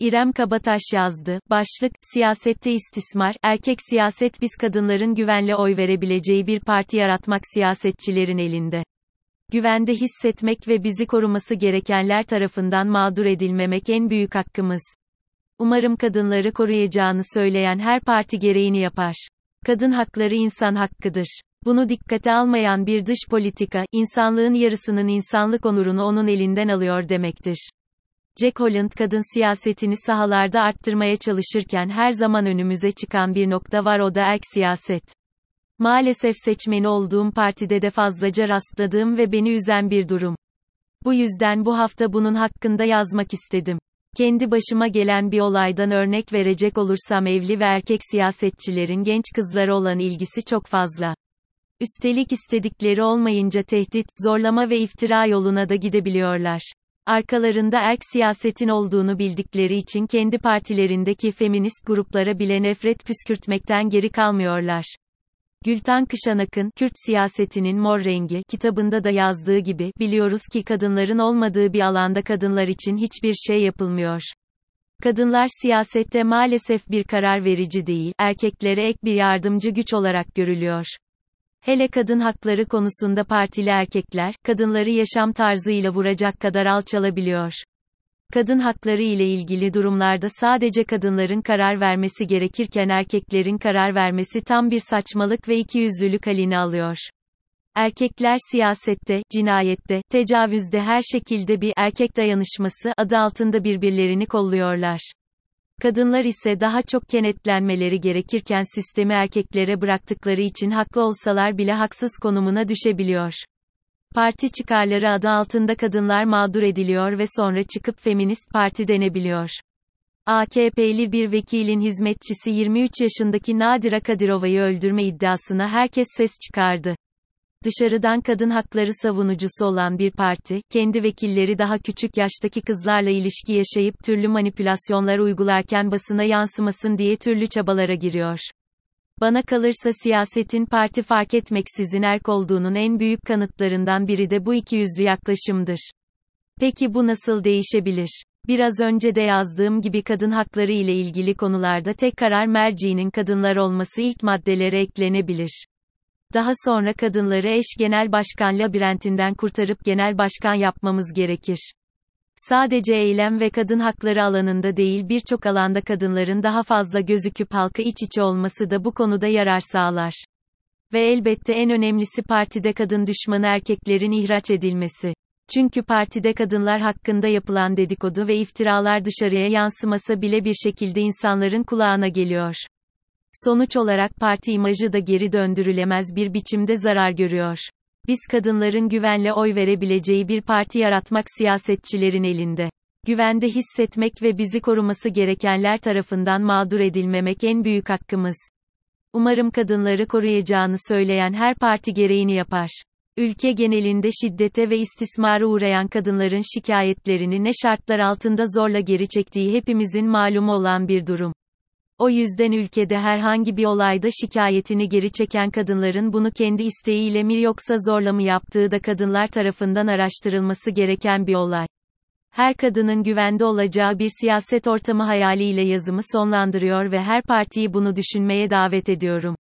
İrem Kabataş yazdı. Başlık, siyasette istismar, erkek siyaset biz kadınların güvenle oy verebileceği bir parti yaratmak siyasetçilerin elinde. Güvende hissetmek ve bizi koruması gerekenler tarafından mağdur edilmemek en büyük hakkımız. Umarım kadınları koruyacağını söyleyen her parti gereğini yapar. Kadın hakları insan hakkıdır. Bunu dikkate almayan bir dış politika, insanlığın yarısının insanlık onurunu onun elinden alıyor demektir. Jack Holland kadın siyasetini sahalarda arttırmaya çalışırken her zaman önümüze çıkan bir nokta var o da erk siyaset. Maalesef seçmeni olduğum partide de fazlaca rastladığım ve beni üzen bir durum. Bu yüzden bu hafta bunun hakkında yazmak istedim. Kendi başıma gelen bir olaydan örnek verecek olursam evli ve erkek siyasetçilerin genç kızlara olan ilgisi çok fazla. Üstelik istedikleri olmayınca tehdit, zorlama ve iftira yoluna da gidebiliyorlar. Arkalarında erk siyasetin olduğunu bildikleri için kendi partilerindeki feminist gruplara bile nefret püskürtmekten geri kalmıyorlar. Gülten Kışanak'ın Kürt siyasetinin mor rengi kitabında da yazdığı gibi biliyoruz ki kadınların olmadığı bir alanda kadınlar için hiçbir şey yapılmıyor. Kadınlar siyasette maalesef bir karar verici değil, erkeklere ek bir yardımcı güç olarak görülüyor. Hele kadın hakları konusunda partili erkekler, kadınları yaşam tarzıyla vuracak kadar alçalabiliyor. Kadın hakları ile ilgili durumlarda sadece kadınların karar vermesi gerekirken erkeklerin karar vermesi tam bir saçmalık ve ikiyüzlülük halini alıyor. Erkekler siyasette, cinayette, tecavüzde her şekilde bir erkek dayanışması adı altında birbirlerini kolluyorlar. Kadınlar ise daha çok kenetlenmeleri gerekirken sistemi erkeklere bıraktıkları için haklı olsalar bile haksız konumuna düşebiliyor. Parti çıkarları adı altında kadınlar mağdur ediliyor ve sonra çıkıp feminist parti denebiliyor. AKP'li bir vekilin hizmetçisi 23 yaşındaki Nadira Kadirova'yı öldürme iddiasına herkes ses çıkardı. Dışarıdan kadın hakları savunucusu olan bir parti, kendi vekilleri daha küçük yaştaki kızlarla ilişki yaşayıp türlü manipülasyonlar uygularken basına yansımasın diye türlü çabalara giriyor. Bana kalırsa siyasetin parti fark etmeksizin erk olduğunun en büyük kanıtlarından biri de bu ikiyüzlü yaklaşımdır. Peki bu nasıl değişebilir? Biraz önce de yazdığım gibi kadın hakları ile ilgili konularda tek karar merciğinin kadınlar olması ilk maddelere eklenebilir. Daha sonra kadınları eş genel başkan labirentinden kurtarıp genel başkan yapmamız gerekir. Sadece eylem ve kadın hakları alanında değil birçok alanda kadınların daha fazla gözüküp halka iç içe olması da bu konuda yarar sağlar. Ve elbette en önemlisi partide kadın düşmanı erkeklerin ihraç edilmesi. Çünkü partide kadınlar hakkında yapılan dedikodu ve iftiralar dışarıya yansımasa bile bir şekilde insanların kulağına geliyor. Sonuç olarak parti imajı da geri döndürülemez bir biçimde zarar görüyor. Biz kadınların güvenle oy verebileceği bir parti yaratmak siyasetçilerin elinde. Güvende hissetmek ve bizi koruması gerekenler tarafından mağdur edilmemek en büyük hakkımız. Umarım kadınları koruyacağını söyleyen her parti gereğini yapar. Ülke genelinde şiddete ve istismara uğrayan kadınların şikayetlerini ne şartlar altında zorla geri çektiği hepimizin malumu olan bir durum. O yüzden ülkede herhangi bir olayda şikayetini geri çeken kadınların bunu kendi isteğiyle mi yoksa zorla mı yaptığı da kadınlar tarafından araştırılması gereken bir olay. Her kadının güvende olacağı bir siyaset ortamı hayaliyle yazımı sonlandırıyor ve her partiyi bunu düşünmeye davet ediyorum.